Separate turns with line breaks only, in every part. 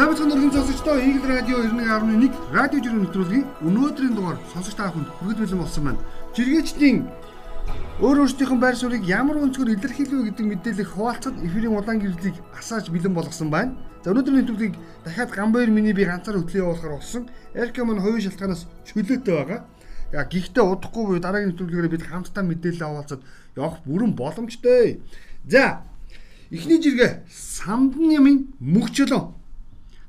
Сабцхан өргөн сонсогчдоо Eagle Radio 91.1 радио жирийн нэвтрүүлгийн өнөөдрийн дугаар сонсогч та бүхэнд хүргэж бэлэн болсон байна. Жиргээчдийн өөр өөрсдийнх нь байр суурийг ямар өнцгөр илэрхийлвэ гэдэг мэдээлэл хуваалцад эфирийн улаан гэрлийг асааж бэлэн болгосон байна. За өнөөдрийн нэвтрүүлгийг дахиад Гамбайр миний би ганцаар хөтлөе явуулахаар болсон. Эркэ мань хувийн шалтгаанаас чөлөөтэй байгаа. Яа гэхдээ удахгүй буюу дараагийн нэвтрүүлгээр бид хамтдаа мэдээлэл аваалцад явах бүрэн боломжтой. За эхний жиргээ самдан ямын мөгчлөө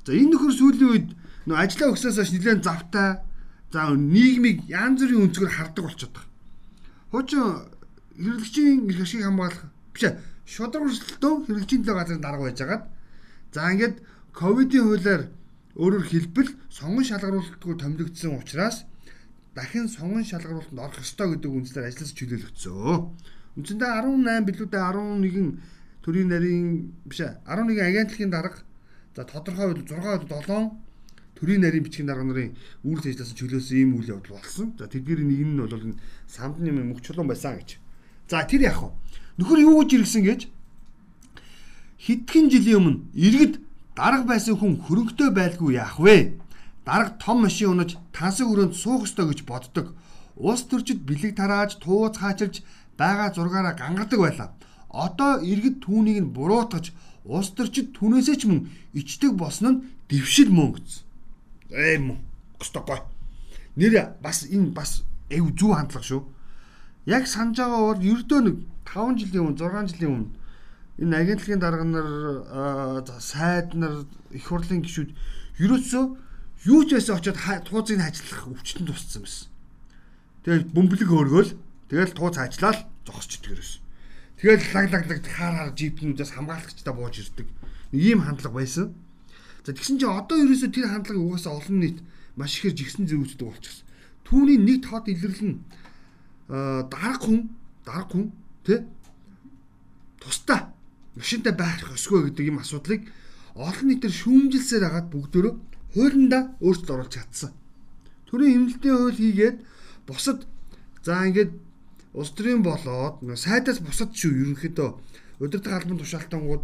За энэ нөхөр сүүлийн үед нөө ажлаа өгсөөс хойш нэлээд завтай за нийгмийг янз бүрийн өнцгөр хардаг болчиход байгаа. Хуучин хэрэглэгчийн эрх ашиг хамгаалах биш өрсөлдөө хэрэглэгчийн төлөө газрын дарга байжгаад за ингээд ковидын хуулиар өөрөөр хэлбэл сонгон шалгаруулалтгүй томилогдсон учраас дахин сонгон шалгаруулалтанд орох ёстой гэдэг үндслээр ажлаас чөлөөлөгдсөн. Үндсэндээ 18 билүүдэд 11 төрийн нарийн биш ээ 11 агентлагийн дарга За тодорхой үед 6 7 төрийн нарийн бичгийн дарга нарын үйл ажиллагаанд чөлөөсөн ийм үйл явдал болсон. За тэдний нэг нь бол энэ самдны мөнгө чулуун байсан гэж. За тэр яах вэ? Нөхөр юу гэж иргсэн гэж хэдхэн жилийн өмнө иргэд дарга байсан хүн хөрөнгөтэй байлгүй яах вэ? Дарга том машин унаж тансаг өрөөнд суух ёстой гэж боддог. Улс төрчид бэлэг тарааж, тууц хаачилж байгаа зургаараа гангадаг байлаа. Одоо иргэд түүнийг нь буруутгаж улс төрчид түнээсээ ч мөн ичдэг болсон нь дэвшил мөн гэсэн. Ээ мөн. Гостогой. Нэр бас энэ бас эв зүү хандлага шүү. Яг санаж байгаа бол ердөө нэг 5 жилийн өмнө 6 жилийн өмнө энэ агентлагийн дарга нар сайд нар их хурлын гишүүд ерөөсөө юу ч байсан очиод тууцыг ажиллах өвчтөнд тусцсан байсан. Тэгээд бөмбөлөг хөөргөөл тэгэл тууц ажиллаад зогсчихдаг ерөөс. Тэгэл лаг лаг лаг хаар хаар джипнүүдээс хамгаалагчтай бууж ирдэг. Ийм хандлага байсан. За тэгсэн чинь одоо ерөөсөө тэр хандлагыг угаасаа олон нийт маш ихээр жигсэн зэвүүцдэг болчихсон. Түүний нэг тод илэрлэл нь дарга хүн, дарга хүн тэ тусдаа машинтай байх ёсгүй гэдэг ийм асуудлыг олон нийтээр шүүмжилсээр хагаад бүгдөө хуулиндаа өөрчлөлт оруулж чадсан. Төрийн хэмнэлтийн хууль хийгээд бусад за ингээд улс төрийн болоод сайдаас бусад шүү ерөнхийдөө удирдах албан тушаалтангууд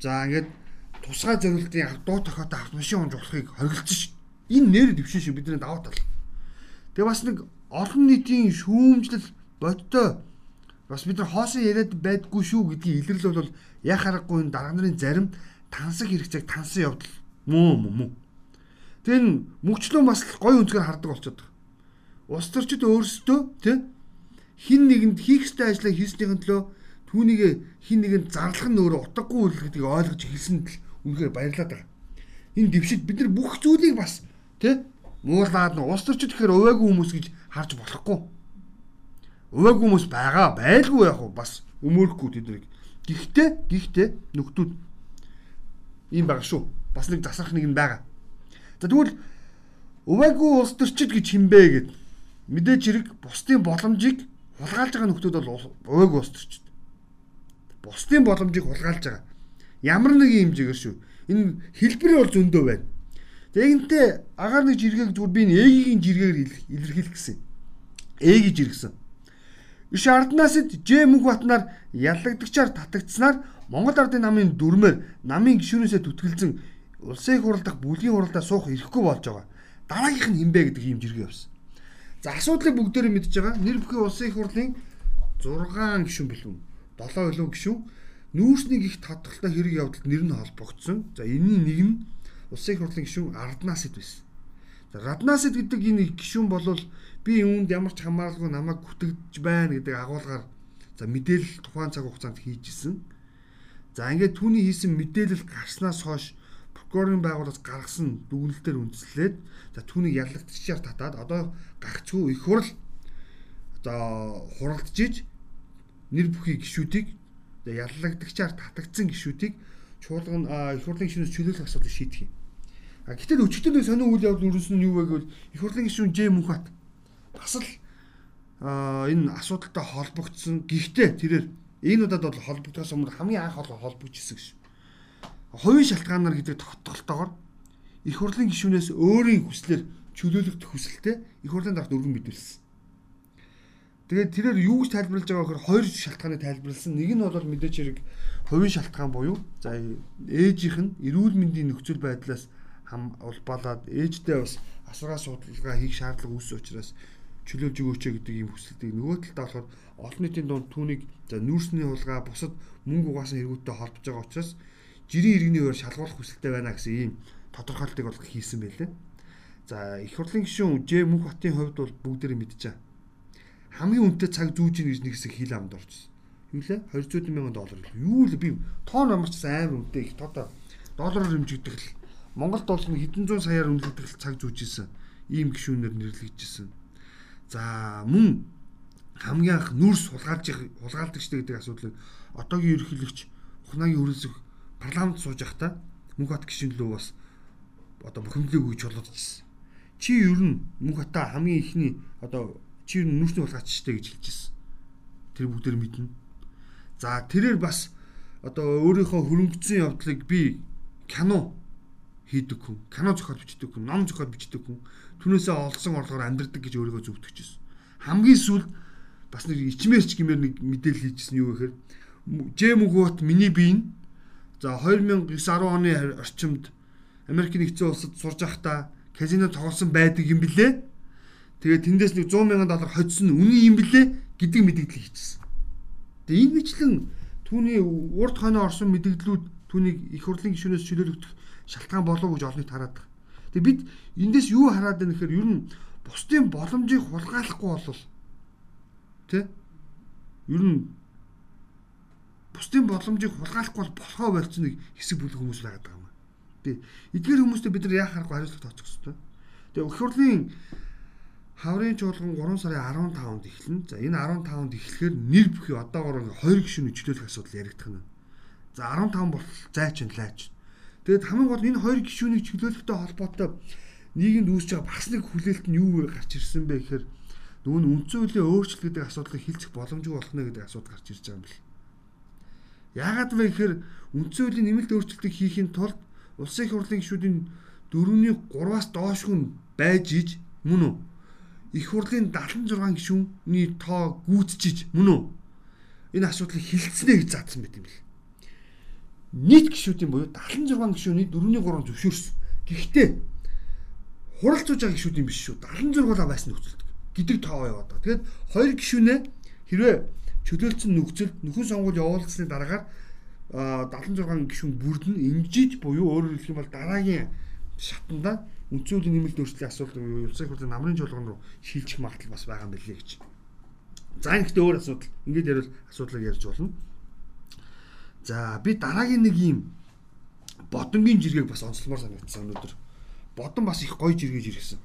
за ингээд тусгай зорилтын дуу тохиолтой автомашин унж болохыг хориглосон шүү. Энэ нэр дэвшин шүү бидний даваа тал. Тэгээ бас нэг олон нийтийн шүүмжлэл бодтой бас бид нар хоосон яриад байдгүй шүү гэдгийг илэрлэл бол яа харахгүй энэ дарга нарын зарим тансаг хэрэгцээг тансан явдал муу муу. Тэгээ мөчлөө бас гой өнцгөр хардаг болчиход байгаа. Улс төрчид өөрсдөө тий хин нэгэнд хийх ёстой ажлаа хийснийхэн төлөө түүнийг хин нэгэнд зарлах нь өөрөө утгагүй үйл гэдгийг ойлгож хэлсэнд л үнэхээр баярлаад байгаа. Энэ дэвшид бид нар бүх зүйлийг бас тий муулаад улс төрчид гэхээр уваагүй хүмүүс гэж харж болохгүй. Уваагүй хүмүүс байгаа байлгүй яг бас өмөрөхгүй тэднийг. Гэхдээ гэхдээ нөхдүүд ийм байгаа шүү. Бас нэг засах нэг нь байгаа. За тэгвэл уваагүй улс төрчид гэж химбэ гэд мэдээж хэрэг бусдын боломжийг хулгайлж байгаа нөхдүүд бол уйг устэрч. Бусдын боломжийг хулгайлж байгаа. Ямар нэг юм жигээр шүү. Энэ хэлбэр бол зөндөө байна. Тэгэнтээ агаар нэг жиргэг зүгээр би ээгийн жиргээр илэрхийлэх гэсэн. Ээ гэж иргсэн. Иш арднаас Ж мөнх батнаар яллагдагчаар татагдсанаар Монгол ардын намын дүрмээр намын гишүүнээсээ түтгэлзэн улсын дахь бүлгийн хуралдаа суух эрхгүй болж байгаа. Дараагийнх нь хинбэ гэдэг ийм жиргээ явсан. За асуудлыг бүгдээрээ мэдж байгаа. Нэр бүхий улсын их хурлын 6 гишүүн бэлэн 7 илүү гишүүн нүүрсний их тодголтой хэрэг явдалд нэр нь холбогдсон. За энэний нэг нь улсын их хурлын гишүүн Арднасэд байсан. За Раднасэд гэдэг энэ гишүүн болвол би үүнд ямар ч хамааралгүй намайг күтэгдэж байна гэдэг агуулгаар за мэдээлэл тухайн цаг хугацаанд хийжсэн. За ингээд түүний хийсэн мэдээлэл гарснаас хойш прокурорын байгууллагаас гаргасан дүгнэлтээр үндэслээд за түүнийг яллагтчаар татаад одоо гагцгүй их хурл одоо хуралдаж нэр бүхий гişүүдийг яллагдагчаар татагдсан гişүүдийг чуулган их хурлын гишүүнээс чөлөөлөх асуудал шийдэх юм. А гэтэл өчигдөр сонин үйл явдал үргэлжлэн нь юу вэ гэвэл их хурлын гишүүн Ж Мөнхбат бас л энэ асуудалтай холбогдсон. Гэхдээ тэрээр энэ удаад бол холбогдохоос өмнө хамгийн анх холбогдчихсэн гэж хувийн шалтгаанаар гэдэг тогтолтоогоор их хурлын гишүүнээс өөрийн хүслээр чөлөөлөгдөх хүсэлтэй их хурлын дарга өргөн мэдүүлсэн. Тэгээд тэрээр юу гэж тайлбарлаж байгаа гэхээр хоёр шалтгааныг тайлбарласан. Нэг нь бол мэдээж хэрэг хувийн шалтгаан буюу за ээжийнх нь эрүүл мэндийн нөхцөл байдлаас хам улбалаад ээждээ бас асаргаа судалгаа хийх шаардлага үүссэн учраас чөлөөлж өгөөч гэдэг ийм хүсэлтийг нөгөө талдаа болохоор олон нийтийн дунд түүнийг за нүүрсний хулгай бусад мөнгө угаасан хэрэгүүдтэй холбож байгаа учраас жирийн иргэний өөр шалгуулах хүсэлтэй байна гэсэн ийм тодорхойлтыг бол хийсэн байлээ. За их хурлын гишүүн Ж Мөнх Батын хувьд бол бүгдээрээ мэдчихэе. Хамгийн үнэтэй цаг зүүж ийн гэж нэг хэсэг хил амд орчихсон. Юу лээ? 200 мянган доллар. Юу л би тоон амарчсан амар үнэтэй их тодоо доллараар хэмжигдэх л Монголд бол хэдэн зуун саяар үнэлэгдэх цаг зүүж исэн. Ийм гишүүнээр нэрлэгдэжсэн. За мөн хамгийн анх нүрс хулгайлж хулгайлдагчтай гэдэг асуудлыг одоогийн ерөнхийлөгч Ухнагийн хөрөлсөх парламент сууж байхдаа мөнх бат гишүүн лөө бас одоо бухимдлыг өгч болгодчихсэн чи ер нь мөнх хата хамгийн ихний одоо чи ер нь нүрсний булгаачтай гэж хэлж ирсэн. Тэр бүгдээр мэднэ. За тэрээр бас одоо өөрийнхөө хөрөнгөцсөн явдлыг би кино хийдэг хүн, кино зохиол бичдэг хүн, ном зохиол бичдэг хүн түүнээсээ олсон орлогоор амьдрдаг гэж өөрийгөө зөвтгөжсэн. Хамгийн сүүл бас нэг ичмэрч гэмээр нэг мэдээлэл хийжсэн юу гэхээр Жэмүгот миний биен за 2009 10 оны орчимд Америк нэгдсэн улсад сурж байхдаа казино тоглосон байдаг юм блэ. Тэгээд тэндээс нэг 100 сая доллар хоцсон үнэн юм блэ гэдэг мэдээлэл хийчихсэн. Тэгээд энэ мэтлэн түүний урд хойноо орсон мэдээллүүд түүнийг их хурлын гишүүнээс чөлөөлөгдөх шалтгаан болов гэж олныг хараад байгаа. Тэгээд бид эндээс юу хараад байна гэхээр ер нь бусдын боломжийг хулгайлахгүй болвол тэ ер нь бусдын боломжийг хулгайлахгүй бол болохоо болцсон нэг хэсэг бүлэг хүмүүс байгаад байгаа Тий. Эдгээр хүмүүстэй бид нар яах аргагүй хариуцлага тооцох хэрэгтэй. Тэгээ өх хурлын хаврын чуулган 3 сарын 15-нд эхэлнэ. За энэ 15-нд эхлэхээр нэр бүхий одоогоор 2 гишүүний чөлөөлөх асуудал яригдах нь. За 15 бол зайч нь лайч. Тэгээд хамгийн гол энэ 2 гишүүнийг чөлөөлөхтэй холбоотой нийгэмд үүсэж байгаа бас нэг хүлээлт нь юу вэ гарч ирсэн бэ гэхээр нь үндсэн хуулийн өөрчлөлт гэдэг асуудлыг хилцэх боломжгүй болох нэ гэдэг асуудал гарч ирж байгаа юм бэл. Яагаад вэ гэхээр үндсэн хуулийн нэмэлт өөрчлөлтийг хийхин тулд улсын их хурлын гишүүдийн дөрөвний 3-аас доошгүй нь байж иж мөн үү? Их хурлын 76 гишүүний тоо гүйцэж мөн үү? Энэ асуудлыг хилцнэ гэж заасан байт юм бэл. Нийт гишүүдийн буюу 76 гишүүний 4-ний 3 зөвшөөрсөн. Гэхдээ хуралцууж байгаа гишүүд юм биш шүү. 76 байсан нөхцөлдөг гэдэг тоо яваад байгаа. Тэгэхээр хоёр гишүүнээ хэрвээ чөлөөлсөн нөхцөлд нөхөн сонгуул явуулсны дараагаар 76 гишүүн бүрдэн инжиж буюу өөрөөр хэлэх юм бол дараагийн шатанда үнцүүлийн нэмэлт өөрчлөлийн асуудал буюу улсын хурлын намрын жуулган руу шилжих магадлал бас байгаа юм билээ гэж. За энэ гэхдээ өөр асуудал. Ингээд ярил асуудлыг ярьж болно. За би дараагийн нэг юм бодонгийн жиргэг бас онцлмоор санагдсан өнөөдөр. Бодон бас их гоё жиргэж ирсэн.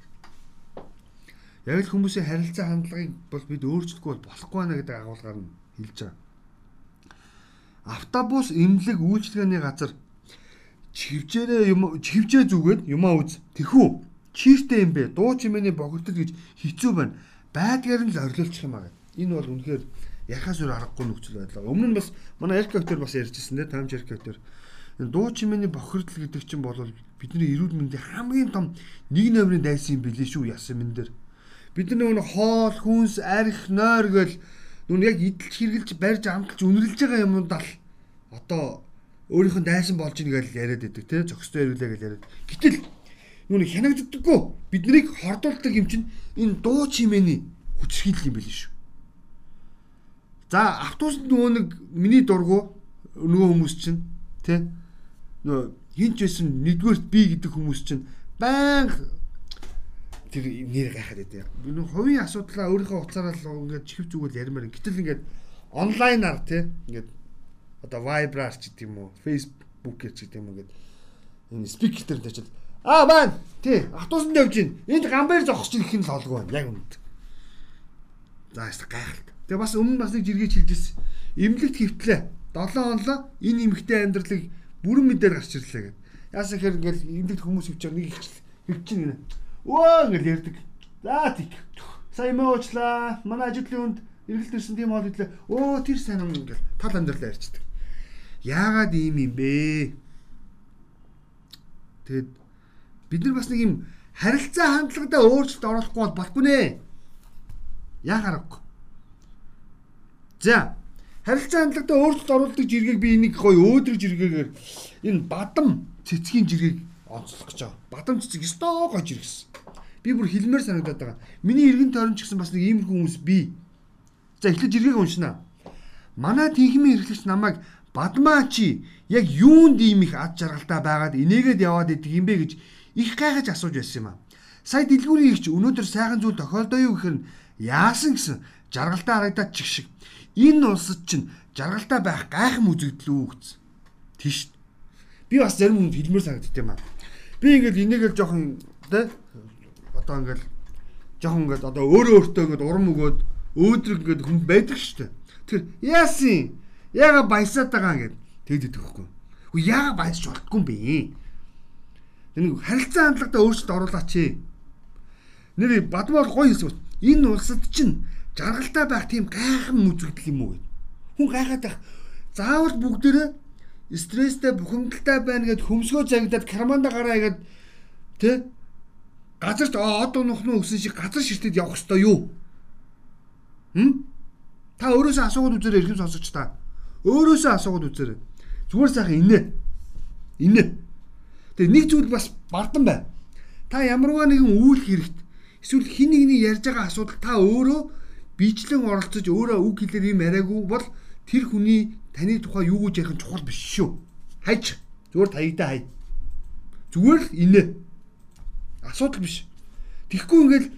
Яг л хүмүүсийн харилцаа хандлагыг бол бид өөрчлөхгүй бол болохгүй байна гэдэг агуулгаар нь хэлж байгаа автобус эмнэлэг үйлчлэгээний газар чивжээрээ юм чивжээ зүгээд юмаа үз. Тэхүү чиртэй юм бэ? Дуу чимээний богинотой гэж хэцүү байна. Байдгаар нь л орилуулчих юм аа гэд. Энэ бол үнэхээр яхаас өөр аргагүй нөхцөл байдал. Өмнө нь бас манай Эрк актер бас ярьжсэн дээ. Таймж Эрк актер. Энэ дуу чимээний бохирдол гэдэг чинь бол бидний эрүүл мэндийн хамгийн том нэг номерын дайсан юм билээ шүү ясан мэн дээр. Бид нар нэг хоол, хүнс, арх, нойр гэл нүн яг идэлж хэрглэж барьж амталж үнэрлж байгаа юмуд ал одоо өөрийнх нь дайсан болж ийн гэж яриад байдаг тий зөкстэй ирүүлээ гэж яриад. Гэтэл нүн хянагддаггүй биднийг хордуулдаг юм чинь энэ дуу чимээний хүчрхийлэл юм байл шүү. За автобусд нөгөө нэг миний дургу нөгөө хүмүүс чинь тий нөгөө хинч байсан нэгдүгээрт би гэдэг хүмүүс чинь байнга тэр нэр гайхаад байдаг. Энэ хувийн асуудлаа өөрийнхөө уцаараа л ингээд чихв зүгэл ярмаар. Гэтэл ингээд онлайнаар тий ингээд одоо Viber ч гэдэг юм уу, Facebook ч гэдэг юм уу ингээд энэ спикер дээр тачаад аа маань тий автобусанд явж гин. Энд гамбайр зогсож ирэх нь л олгүй байна. Яг үнэнд. За яста гайхалтай. Тэгээ бас өмнө бас нэг жиргэж хэлжсэн. Имлэгт хөвтлээ. 7 онлоо энэ эмгтэй амьдралыг бүрэн мэдээр гарч ирлээ гэдэг. Яасан хэрэг ингээл имлэгт хүмүүс хөвч байгаа нэг их хөвчин гинэ. Өө ингээл ярддаг. За тийк. Сая муучлаа. Манай ажиглын хүнд эргэлт ирсэн тийм хоол идлээ. Өө тэр сайн юм ингээл тал амьдралаа ярьцдаг. Яагаад ийм юм бэ? Тэгэд бид нар бас нэг юм харилцаа хандлагадаа өөрчлөлт оруулахгүй бол болохгүй нэ. Яа харахгүй. За харилцаа хандлагатай өөрчлөлт оруулдаг жиргэг би энийг гоё өөдрөг жиргээгээр энэ бадам цэцгийн жиргэг онцлох гэж байгаа. Бадам цэцэг өстой гоё жиргэсэн. Би бүр хэлмээр санагдаад байгаа. Миний эргэн тойрон ч гэсэн бас нэг иймэрхүү хүмүүс бий. За эхлээд жиргэг уншина. Манай тэнхимийн эрхлэгч намайг бадмаа чи яг юунд ийм их ад жаргалтай байгаад инээгээд яваад идэг юм бэ гэж их гайхаж асууж байсан юм аа. Сая дэлгүүрийн ихч өнөөдөр сайхан зүйл тохиолдоо юу гэхээр яасан гэсэн жаргалтай харагдаад чиг шиг. Энэ улсад чинь жаргалтай байх гайхам үзэгдлүү гэсэн. Тийш. Би бас зарим хүнд хэлмээр санагддаг юм аа. Би ингээд энийгэл жоохон тэ одоо ингээд жоохон ингээд одоо өөрөө өөртөө ингээд урам өгөөд өөдрөг ингээд хүн байдаг шүү дээ. Тэр яасын яага баясаад байгаа ингээд тэгдэд өгөхгүй. Хөө яага баясч болтгүй юм бэ? Энэ харилцаа хандлагатай өөрчлөлт оруулаач. Нэр бадмаар гоё хэлсэн. Энэ улсад чинь жаргалтай байх тийм гайхам үзэгдэл юм уу гэд. Хүн гайхаад байх. Заавал бүгдээрээ стресстэй бухимдалтай байна гэд хөмсгөө загнаад карманда гараа игээд тэ газарт одоо нухны өгсөн шиг газар ширтэд явах ёстой юу? Хм? Та өөрөөсөө асуугаад үзээрэй эрхэм сонсогч та. Өөрөөсөө асуугаад үзээрэй. Зүгээр сайхан инээ. Инээ. Тэгээ нэг зүйл бас бардам бай. Та ямарваа нэгэн үйл хэрэгт эсвэл хин нэгний ярьж байгаа асуудал та өөрөө бичлэн оролцож өөрөө үг хэлээр юм яриаггүй бол тэр хүний таны тухай юу гэж ярих нь чухал биш шүү. Хайч. Зүгээр таягдаа хай. Зүгээр л инээ. Асуудал биш. Тэгэхгүй ингээл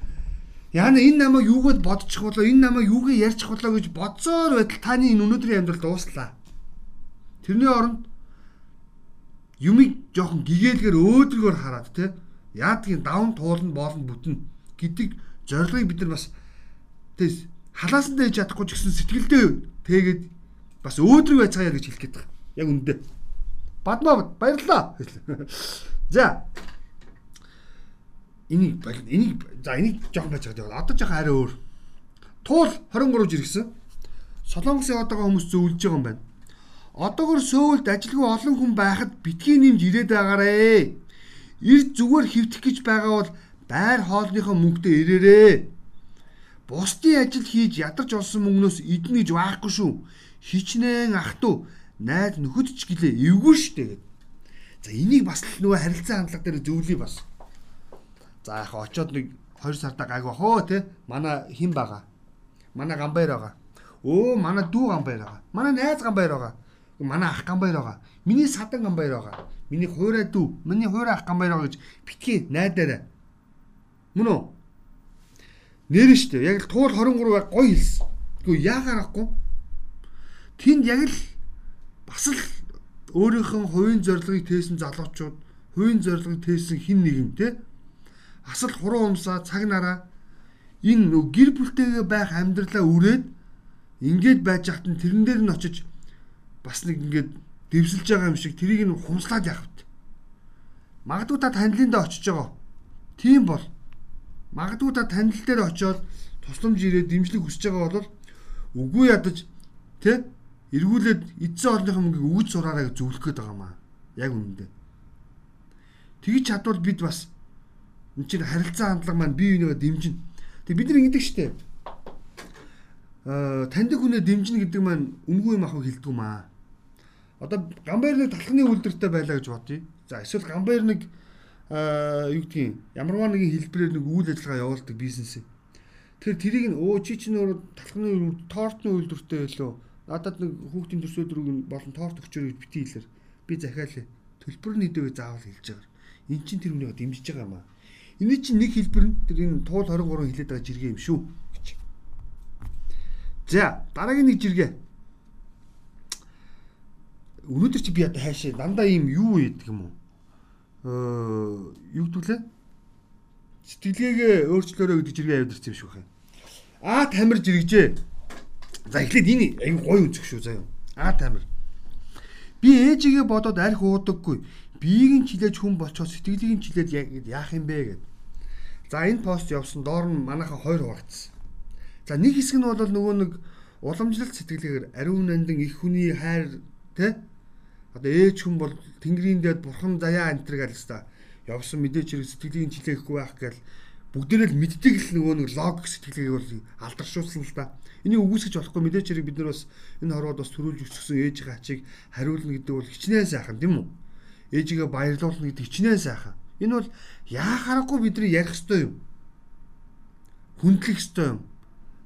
яана энэ намайг юугээд бодчих болоо энэ намайг юугээ ярьчих болоо гэж бодсоор байтал таны энэ өнөөдрийн амьдрал дууслаа. Тэрний оронд юмыг жоохон гэгээлгээр өөдрөгөр хараад те яадгийн давн туулна боолн бүтэн гэдэг зорилгыг бид нар бас тэг халаасандаа хийж чадахгүй ч гэсэн сэтгэлдээ тэгээд бас өөдрөг байцгаая гэж хэлэх гээд байгаа. Яг үндэ. Бадмаа баярлалаа. За энийг энийг за энийг жоохон байж байгаа. Одоо жоохон арай өөр. Туул 23 жиргсэн. Солонгосын одоогоо хүмүүс зөвлөж байгаа юм байна. Одоогор сөүлд ажилгүй олон хүн байхад битгий нэмж ирээд байгаарэ. Ирд зүгээр хөвтөх гэж байгаа бол байр хоолныхоо мөнгөдөө ирээрээ. Бусдын ажил хийж ядарч олсон мөнгнөөс идэнэ гэж байхгүй шүү. Хичнээн ах トゥ найд нөхөд ч гэлээ эвгүй штэ гэд. За энийг бас нөгөө харилцаа хандлага дээр зөвлөе бас. За яг очоод нэг 2 сартаа гайг бахоо те. Манай хин байгаа. Манай гамбайр байгаа. Өө манай дүү гамбайр байгаа. Манай найз гамбайр байгаа. Манай ах гамбайр байгаа. Миний садан гамбайр байгаа. Миний хуурай дүү, миний хуурай ах гамбайр байгаа гэж битгий найдаарай. Мөн үү? Нэр нь штэ. Яг л туул 23 гой хэлсэн. Тэгвэл яагаар ахгүй? Тэнд яг л бас л өөрийнхөө хувийн зорилгыг тээсэн залуучууд, хувийн зорилгыг тээсэн хин нэгэн те асал хуруу умсаа цаг нараа энэ гэр бүлтэйгээ байх амьдралаа үрээд ингээд байж хат нь тэрэн дээр нь очиж бас нэг ингээд дэвсэлж байгаа юм шиг тэрийг нь хумслаад явах. Магадгүй та танилын дээр очиж байгаа. Тийм бол магадгүй та танил дээр очиод тусламж ирээд дэмжлэг хүсэж байгаа бол үгүй ядаж тэ эргүүлээд эдсэн олонныхоо мөнгийг өгж сураарай гэж зөвлөх гээд байгаа маа. Яг үнэндээ. Тэгж чадвал бид бас энэ чинь харилцаа хандлага маань бие бинийгээ дэмжинэ. Тэг бид нар ингэдэг штеп. Аа таньдаг хүнээ дэмжинэ гэдэг маань үнгүй юм ахыг хэлдэг юм аа. Одоо гамбайр нэг талхны үйлдвэртэй байлаа гэж бодъё. За эсвэл гамбайр нэг юу гэдгийг ямарваа нэгэн хэлбэрээр нэг үйл ажиллагаа явуулдаг бизнес. Тэр тэрийг нь өө чи чинь өөр талхны тортны үйлдвэртэй байлоо. Надад нэг хүүхдийн төрс өдрөг болон торт өгчөөр гэж бити хэлэр. Би захиалаа. Төлбөр нийтэвээ заавал хэлж байгаа. Эн чинь тэр хүнийг дэмжиж байгаа юм аа. Энэ чинь нэг хэлбэр нь тэр энэ туул 23 хилээд байгаа жиргээ юм шүү гэж. За дараагийн нэг жиргээ. Өнөөдөр чи би одоо хайшаа дандаа ийм юу ийдэг юм уу? Юу гэдүүлээ? Сэтгэлгээгээ өөрчлөөрэй гэдэг жиргээ аваад ирсэн юм шиг байна. Аа тамир жиргэжээ. За эхлээд энэ аюу гой үзэх шүү заяа. Аа тамир. Би ээжигээ бодоод арх уудаггүй. Биеийг нь чилээж хүн болчоод сэтгэлийг нь чилээд яах юм бэ гэд. За энэ пост явсан доор нь манайхан хоёр хуваагдсан. За нэг хэсэг нь бол нөгөө нэг уламжлалт сэтгэлгээгээр ариун нандин их хүний хайр тэ одоо ээж хүн бол тэнгэрийн дээд бурхан заяа энтер гээл хэвээр явсан мэдээч хэрэг сэтгэлийн чилээхгүй байх гээл бүгдээрээ л мэддэг л нөгөө нэг логик сэтгэлгээг бол алдаршуулсан л да. Энийг үгүйсгэж болохгүй мэдээч хэрэг бид нар бас энэ хорвоод бас төрүүлж өсгсөн ээжийн ачийг хариулна гэдэг бол хичнээн сайхан тийм үү? Ээжигээ баярлуулна гэдэг хичнээн сайхан. Энэ бол яахаарахгүй бидний ярих ёстой юм. Хүндлэх ёстой юм.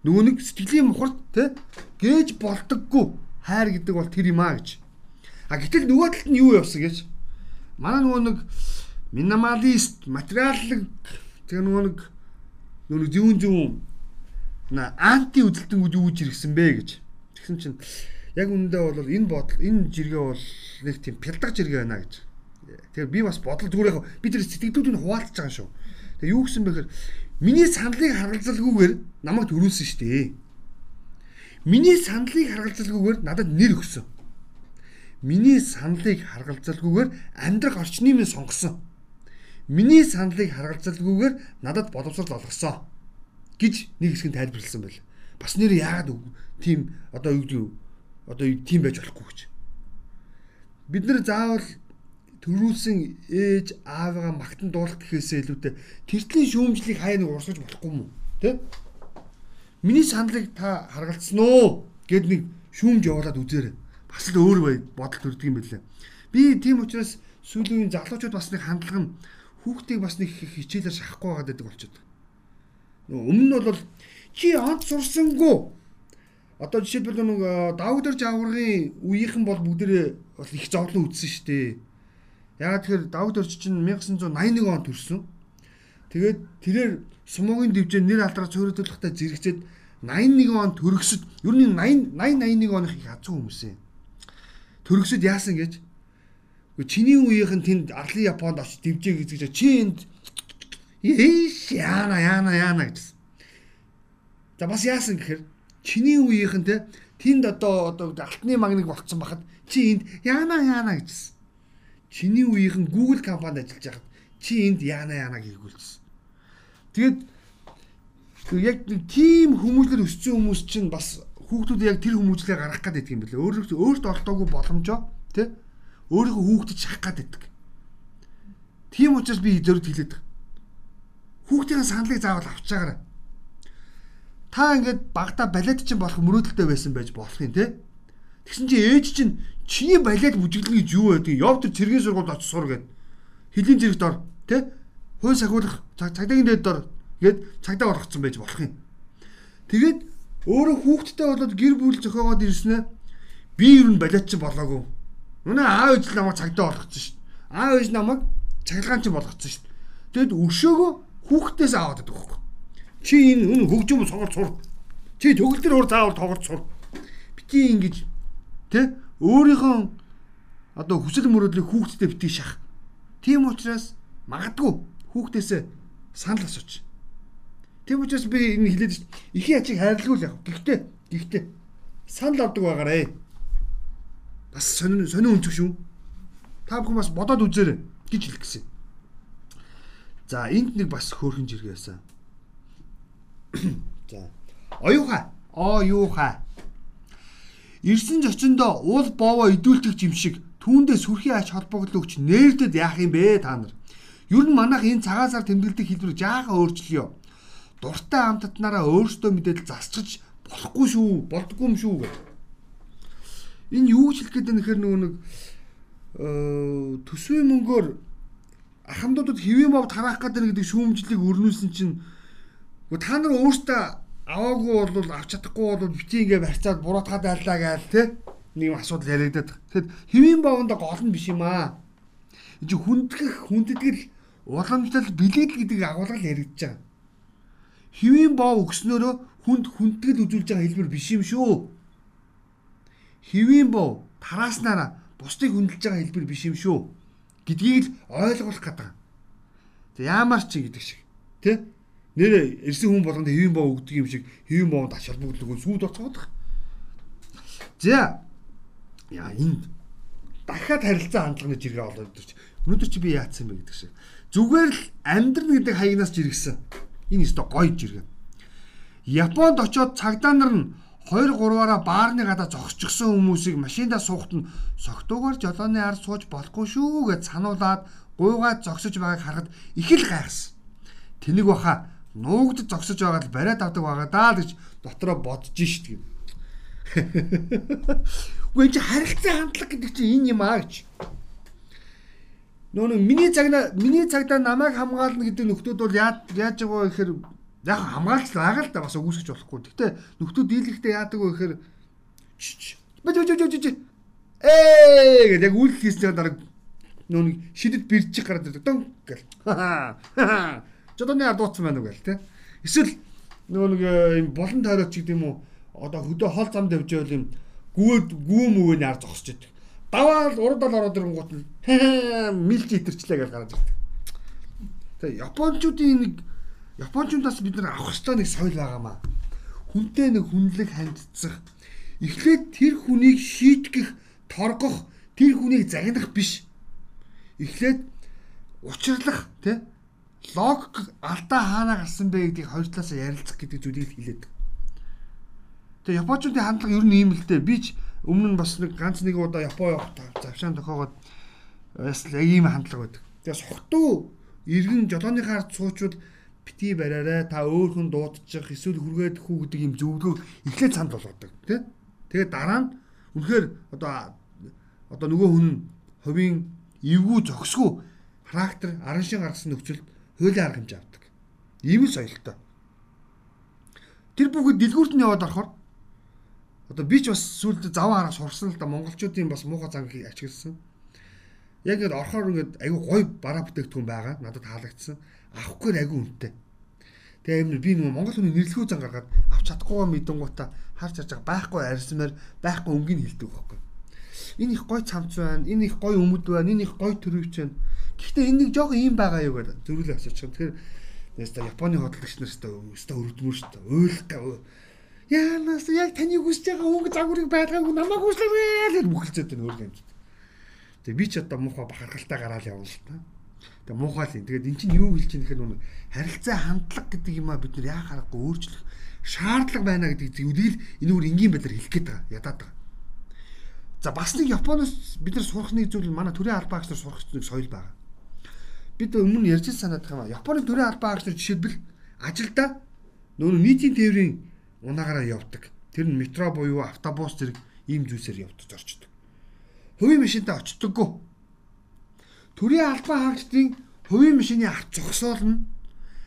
Нөгөө нэг сэтгэлийн мухарт те гээж болдоггүй хайр гэдэг бол тэр юм аа гэж. А гэтэл нөгөө талд нь юу явсан гэж? Манай нөгөө нэг минималист, материаллык тэгээ нөгөө нэг нөгөө зүүн зүүн на анти үзэлтэнгүүд юу гэж иргсэн бэ гэж. Тэгсэн чинь яг үүндээ бол энэ бодол энэ жиргээ бол нэг тийм пялдаг жиргээ байна гэж. Тэгэхээр би бас бодол зүгээр яг би тэр сэтгэлдүүд нь хуваалцаж байгаа шүү. Тэгээ юу гэсэн бэхээр миний саналыг харгалзалгүйгээр намайг төрүүлсэн шүү дээ. Миний саналыг харгалзалгүйгээр надад нэр өгсөн. Миний саналыг харгалзалгүйгээр амьдрах орчныг минь сонгосон. Миний саналыг харгалзалгүйгээр надад боловсрол олгосон гэж нэг хэсэг нь тайлбарласан байл. Бас нэр яагаад тийм одоо юу гэдэг одоо тийм байж болохгүй гэж. Бид нэр заавал төрүүлсэн ээж аавыгаа магтан дуулах гэхээсээ илүүтэй тэртлийн шүүмжлийг хай нэг урсгаж болохгүй уу? Тэ? Миний саналыг та харгалцсан уу гэд нэг шүүмж явуулаад үзээрэй. Бас л өөр бодол төрдөг юм билээ. Би тийм учраас сүүлийн залуучууд бас нэг хандлага нь хүүхдийг бас нэг хичээлээр шахахгүй байгаад байдаг болчиход. Өмнө нь бол чи онц сурсангүй. Одоо жишээлбэл нэг Давдэр Жавгаргийн үеийнхэн бол бүгдээ бол их зовлон үтсэн шүү дээ. Яагаад тэгэхээр Давдэр чинь 1981 онд төрсөн. Тэгээд тэрээр сумогийн дэвжээ нэр алдраа цөөрөдөлөхтэй зэрэгцээд 81 онд төрөсөд ер нь 80 80 81 оных их азуу хүмүүс юм. Төрөсөд яасан гэж чиний үеийнхэн тэнд Арлын Японд очиж дэвжээ гэж чи энд Ийш яана яана яана гэсэн. За бас яасан гэхээр чиний үеийнхэн те тэнд одоо одоо алтны магныг болцсон бахад чи энд яана яана гэжсэн. Чиний үеийнхэн Google компанид ажиллаж байхад чи энд яана яана гээгүүлсэн. Тэгээд яг тийм хүмүүжлэр өссөн хүмүүс чинь бас хүүхдүүд яг тэр хүмүүжлээ гаргах гэдэг юм билээ. Өөрөөсөө өөртөө олдоогүй боломжоо тий өөрийнхөө хүүхдэд шахах гэдэг. Тийм учраас би зөвд хэлээд байгаа хүүхдийн саналыг заавал авчаагаарай. Та ингээд багада балет чинь болох мөрөөдөлтэй байсан байж болох юм те. Тэгсэн чи ээж чинь чиний балет бүжиглэн гэж юу байдгийг яв тэр цэргийн сургуульд очиж сур гэд. Хөлийн зэрэгт ор те. Хууль сахиулах цагдаагийн дээд дор гээд цагдаа болгоцсон байж болох юм. Тэгээд өөрөө хүүхдтэй болоод гэр бүл зохиогоод ирснэ. Би ер нь балет чинь болоогүй. Нүнэ аав ээж намайг цагдаа болгоцсон шүү дээ. Аав ээж намайг цахилгаан чинь болгоцсон шүү дээ. Тэгэд өшөөгөө хүүхдээс аваад байдаг байхгүй. Чи энэ үн хөгжим сонголт сур. Чи төгөл төр уур заавал тоглож сур. Бити ингэж тэ өөрийнхөө одоо хүсэл мөрөөдлийг хүүхдэд бити шах. Тийм учраас магадгүй хүүхдээсээ санал асууч. Тийм учраас би энэ хэлээд шүү. Ихийн ачийг хайрлуул яах. Гэхдээ гэхдээ санал авдаг байгаарэ. Бас сонин сонин өнцөг шүү. Та бүхэн бас бодоод үзээрэй гэж хэлэх гэсэн. За энд нэг бас хөөрхөн жиргээ байсан. За. Оюуха. Оо юуха. Ирсэн зочиндоо уул боовоо идүүлдэг юм шиг түүндээ сүрхий ач холбогдол өгч нээрдэд яах юм бэ та нар? Юу н манайх энэ цагаан сар тэмдэглэдэг хэлбэр жаахан өөрчлөё. Дуртай амтатнараа өөрсдөө мэдээлэл засчиж болохгүй шүү, болдгүй юм шүү гэх. Энэ юу хэлэх гээд нэхэр нөгөө нэг төсвийн мөнгөөр ахмадуудад хэвэн бовд хараах гэдэг гэдэг шүүмжлийг өрнүүлсэн чинь та нар өөртөө аваагүй бол авч чадахгүй бол бити ингээ барьцаад буруутгаад байлаа гээл те нэг асуудал яригадаад. Тэгэхэд хэвэн бовонд гол нь биш юм аа. Энд чи хүндгэх хүндэтгэл уламжлал билет гэдэг агуулга яригдж байгаа. Хэвэн бов өгснөөрөө хүнд хүндэтгэл үзүүлж байгаа хэлбэр биш юм шүү. Хэвэн бов тарааснараа бусдыг хүндэлж байгаа хэлбэр биш юм шүү гэдгийг л ойлгуулах гэдэг. За яамаар чи гэдэг шиг тий нэр ирсэн хүн болгонд хэвэн боо өгдөг юм шиг хэвэн боонд ач холбогдлого сүйд оцгоодох. За яа энд дахиад харилцаа хандлагын жиргээ олоод ирч. Өнөөдөр чи би яатсан бэ гэдэг шиг. Зүгээр л амьдрал гэдэг хаягнаас жиргсэн. Энэ өстой гоё жиргээ. Японд очиод цагдаа нар нь 2 3-аараа баарны гадаа зогсчихсон хүмүүсийг машиндаа суухт нь согтуугаар жолооны ар сууж болохгүй шүү гэж сануулад гуйгаад зогсож байгааг харахад их л гайхсан. тэнэг баха нуугдж зогсож байгаа л бариад авдаг байгаа даа гэж дотроо бодож шít гэв. Үгүй энэ харилцаа хандлага гэдэг чинь энэ юм аа гэж. Нөө миний цагна миний цагдаа намайг хамгаална гэдэг нөхдүүд бол яаж яаж байгаа гэхээр яг хамгаалж байгаа л да бас өгөөсгөж болохгүй. Гэхдээ нөхдүүд дийлэхдээ яадаг вэ гэхээр бэж бэж бэж бэж ээ гэдэг яг үйл хийсний дараа нөө шидэд биржих гараад ирдэг дон гэл. Жодоны адууцсан байна уу гэл те. Эсвэл нөгөө нэг юм болон тойрооч гэдэг юм уу одоо хөдөө хол зам давж байвал юм гүөд гүү мөвөний ар зогсож идэг. Даваал урдал ороод ирэнгуут нь мэлж итэрчлээ гэж гараад ирдэг. Тэгээ Япончуудын нэг Япончуудаас бид нар авах ёстой нэг соёл байгаамаа. Хүнтэй нэг хүнлэг хандцах. Эхлээд тэр хүнийг шийтгэх, торгох, тэр хүнийг загнах биш. Эхлээд учрлах, тэ? Логик алдаа хаанаа гарсан бэ гэдгийг хоёр талаас ярилцах гэдэг зүйлийг хэлээд. Тэгээ Япончуудын хандлага ер нь ийм л дээ. Би ч өмнө нь бас нэг ганц нэг удаа Япон явах завшаан тохоогоод бас яг ийм хандлага байдаг. Тэгээ сухтуу иргэн жолооныхаар суучвал бити бариараа та өөрхөн дуудчих эсвэл хүргээд хүү гэдэг юм зөвлөгөө эхлээд санд болгодог тий. Тэгээ дараа нь үнэхээр одоо одоо нөгөө хүн хувийн эвгүй зөксгөө характер арын шин гаргасан нөхцөлд хуулийн арга хэмжээ авдаг. Ийм л соёлтой. Тэр бүгд дэлгүүрт нь яваад орохоор одоо би ч бас сүүлд заван арга сурсан л да монголчуудын бас муухай занг ачигдсан. Яг ингээд орохоор ингээд айгүй гой бараа бүтээгдэхүүн байгаа. Надад таалагдсан. Авахгүй айгүй үнэтэй. Тэгээ юм би нэг монгол хүний нэрлэхүү зан гаргаад авч чадахгүйгаа мэдэнгуудаа харж чаж байгаа байхгүй арьсмаар байхгүй өнгийг хилдэг байхгүй. Энэ их гой цамц байна. Энэ их гой өмд байна. Энэ их гой төрөвч байна. Гэхдээ энэ нэг жоох ийм байгаа юу гэдэг зөрүүлээ байгаа. Тэгэхээр нэстэ Японы хөдөлгөгч нар өстө өстө өрдмөр шүү дээ. Уйлах Яанаас яг таны хүсэж байгаа өнгө загварыг байлгаагүй намайг хүслээрээ гэж бүхэлцээд байна өөр юм. Тэгээ би ч одоо муухай бахархалтай гараал явна л та. Тэгээ муухай л юм. Тэгээд эн чинь юу хэлж ийм гэхээр нүг харилцаа хандлага гэдэг юм а бид нар яа харахгүй өөрчлөх шаардлага байна гэдэг зүйлийг энэ үр энгийн байдлаар хэлэх гээд байгаа. Ядаад байгаа. За бас нэг Японоос бид нар сурах нэг зүйл манай төрийн албаагч нар сурах нэг соёл байгаа. Бид өмнө ярьж санаад байгаа юм а. Японы төрийн албаагч нар жишээлбэл ажилдаа нүүн нийтийн тээврийн унаагаараа явдаг. Тэр нь метро буюу автобус зэрэг ийм зүйлсээр явдаж орчдөг. Хувийн машинтай очдоггүй. Төрийн албан хаагчдын хувийн машины авч зогсоол нь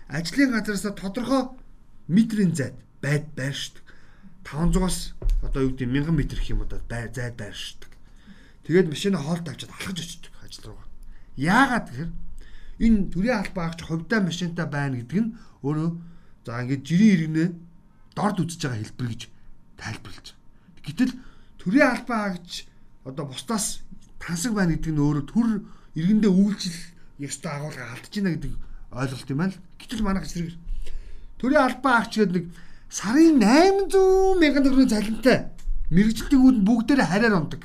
ажлын газараас тодорхой метрийн зайд байд байршдаг. 500-аас одоо юу гэдэг 1000 м гэх юм одоо зайд байршдаг. Тэгээд машинаа хоолд авчиад алхаж очдог ажил руугаа. Яагаад гэхээр энэ төрийн албан хаагч хувьдаа машинтай байна гэдэг нь өөрөө за ингээд жирийн иргэнэ дорд үзэж байгаа хэлбэр гэж тайлбарлаж байгаа. Гэтэл төрийн албан хаагч одоо бусдаас тансаг байна гэдэг нь өөрөө төр иргэндээ үйлчил ёстой агуулга алдаж байна гэдэг ойлголт юм байна л. Гэтэл манайх зэрэг төрийн албан хаагч гэдэг нэг сарын 800 мянган төгрөгийн цалинтай мэрэгчлэгүүд бүгдээрээ хараар ундаг.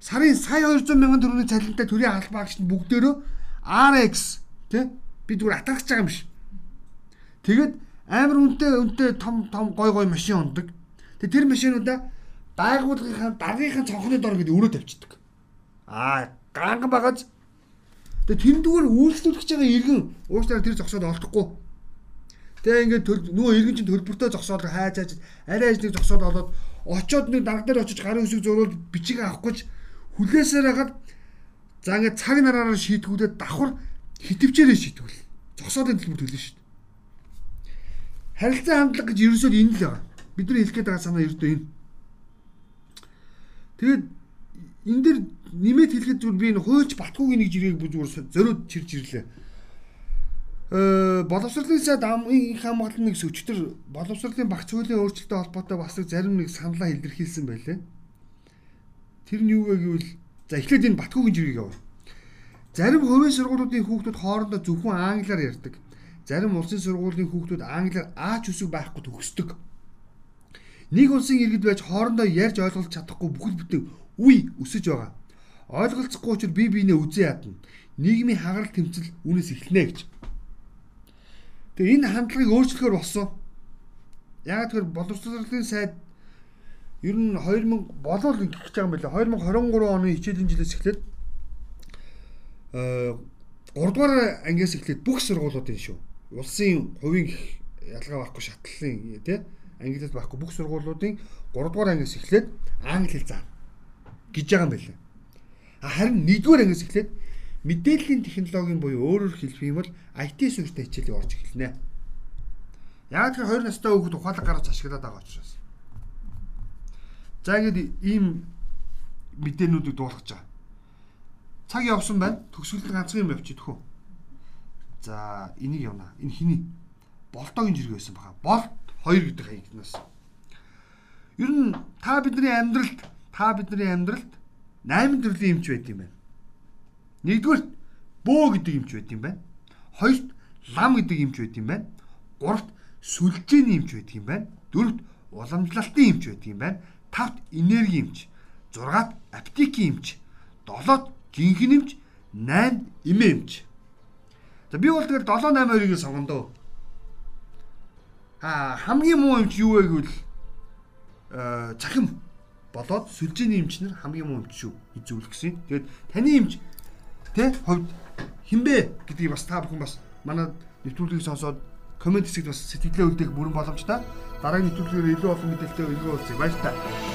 Сарын сая 200 мянган төгрөгийн цалинтай төрийн албан хаагчд бүгдээрөө RX тий би зүгээр атгах гэж байгаа юм биш. Тэгээд амар үнэтэй үнэтэй том том гой гой машин ундаг. Тэгээ тэр машинуудаа байгууллагынхаа даргийнхаа цонхны дор гэдэг өрөө тавьчихдаг. Аа ганган багаж тэгээ тэндүүгээр үйлчлүүлэх байгаа иргэн уучлаарай тэр зогсоод олдохгүй. Тэгээ ингээд нөгөө иргэн чинь төлбөртөө зогсоод хайж хайж арай ажныг зогсоод олоод очоод нэг дарга дээр очиж гарын үсэг зөөрөөл бичиг авах гэж хүлээсээр хагаад за ингээд цаг нараараа шийтгүүлээд давхар хитвчээрээ шийтгүүл. Зогсоодын төлбөр төлнө шүү дээ. Харилцаа хандлага гэж ерөөсөө энэ л байгаа. Бидний хэлэх гээд байгаа санаа ердөө энэ. Тэгээд энэ дэр нэмээд хэлэхэд зүгээр би энэ хууч Батгуугийн нэг жирийг зүгээр зөрөөд чирж ирлээ. Э боловсролын сайд амын хамгаалалтын нэг өчтөр боловсролын багц хуулийн өөрчлөлтөд холбоотой бас нэг зарим нэг саналаа илэрхийлсэн байлээ. Тэр нь юу вэ гэвэл за эхлээд энэ Батгуугийн жирийг яваа. Зарим хувийн сургуулиудын хүүхдүүд хоорондоо зөвхөн англиар ярьдаг зарим улсын сургуулийн хүүхдүүд англиар аач үсэг байхгүй төгсдөг. Нэг улсын иргэд байж хоорондоо ярьж ойлголж чадахгүй бүхэл бүтэн үе өсөж байгаа. Ойлголцохгүй учраас бие биенээ үзээ ядна. Нийгмийн хагарал тэмцэл үүнээс эхэлнэ гэж. Тэгээ энэ хандлагыг өөрчлөхөөр болсон. Яг тэр боловсролын сайд ер нь 2000 болов гэх гэж байгаа юм байна. 2023 оны хичээлийн жилээс эхлээд э 3 дугаар ангиас эхлээд бүх сургуулиудын шүү улсын хувийн ялгаа байхгүй шатлалын тий англи хэл байхгүй бүх сургуулиудын 3 дугаар ангиас эхлээд англи хэл заана гэж байгаа юм байна. Харин 1-р ангиас эхлээд мэдээллийн технологийн буюу өөрөөр хэлэх юм бол IT сүртэй хичээлийг орж эхэлнэ. Яг тэр 20 настай хүүхэд ухаалаг гаргаж ашиглаад байгаа учраас. За ингэж ийм мэдээнүүдийг дуулгаж байгаа. Цаг явсан байна. Төгсгөлд ганцхан юм явчих төхөө. За энийг явна. Энэ хиний болтоогийн жиргээ байсан баха. Болт 2 гэдэг хаягднаас. Ер нь та бидний амьдралд та бидний амьдралд 8 төрлийн эмч байд юм байна. Нэгдүгээр бөө гэдэг эмч байд юм байна. Хоёрт лам гэдэг эмч байд юм байна. Гуравт сүлжээний эмч байдаг юм байна. Дөрөвт уламжлалтын эмч байдаг юм байна. Тавт энерги эмч, зургаат аптекийн эмч, долоод жинхэнэ эмч, 8 эмээ эмч. За би бол тэгэхээр 7 8 2-ыг сонгоно дөө. Аа хамгийн муу эмч юу вэ гэвэл э цахим болоод сүлжээний эмч нар хамгийн муу эмч шүү эзүүлэх гэсэн. Тэгээд таны эмч тэ хувьд хинбэ гэдгийг бас та бүхэн бас манай нэвтрүүлгийг сонсоод комент хэсэгт бас сэтгэлээ үлдээх бүрэн боломжтой. Дараагийн нэвтрүүлгээр илүү олон мэдээлэлтэй өргөө уулзъя. Баяр та.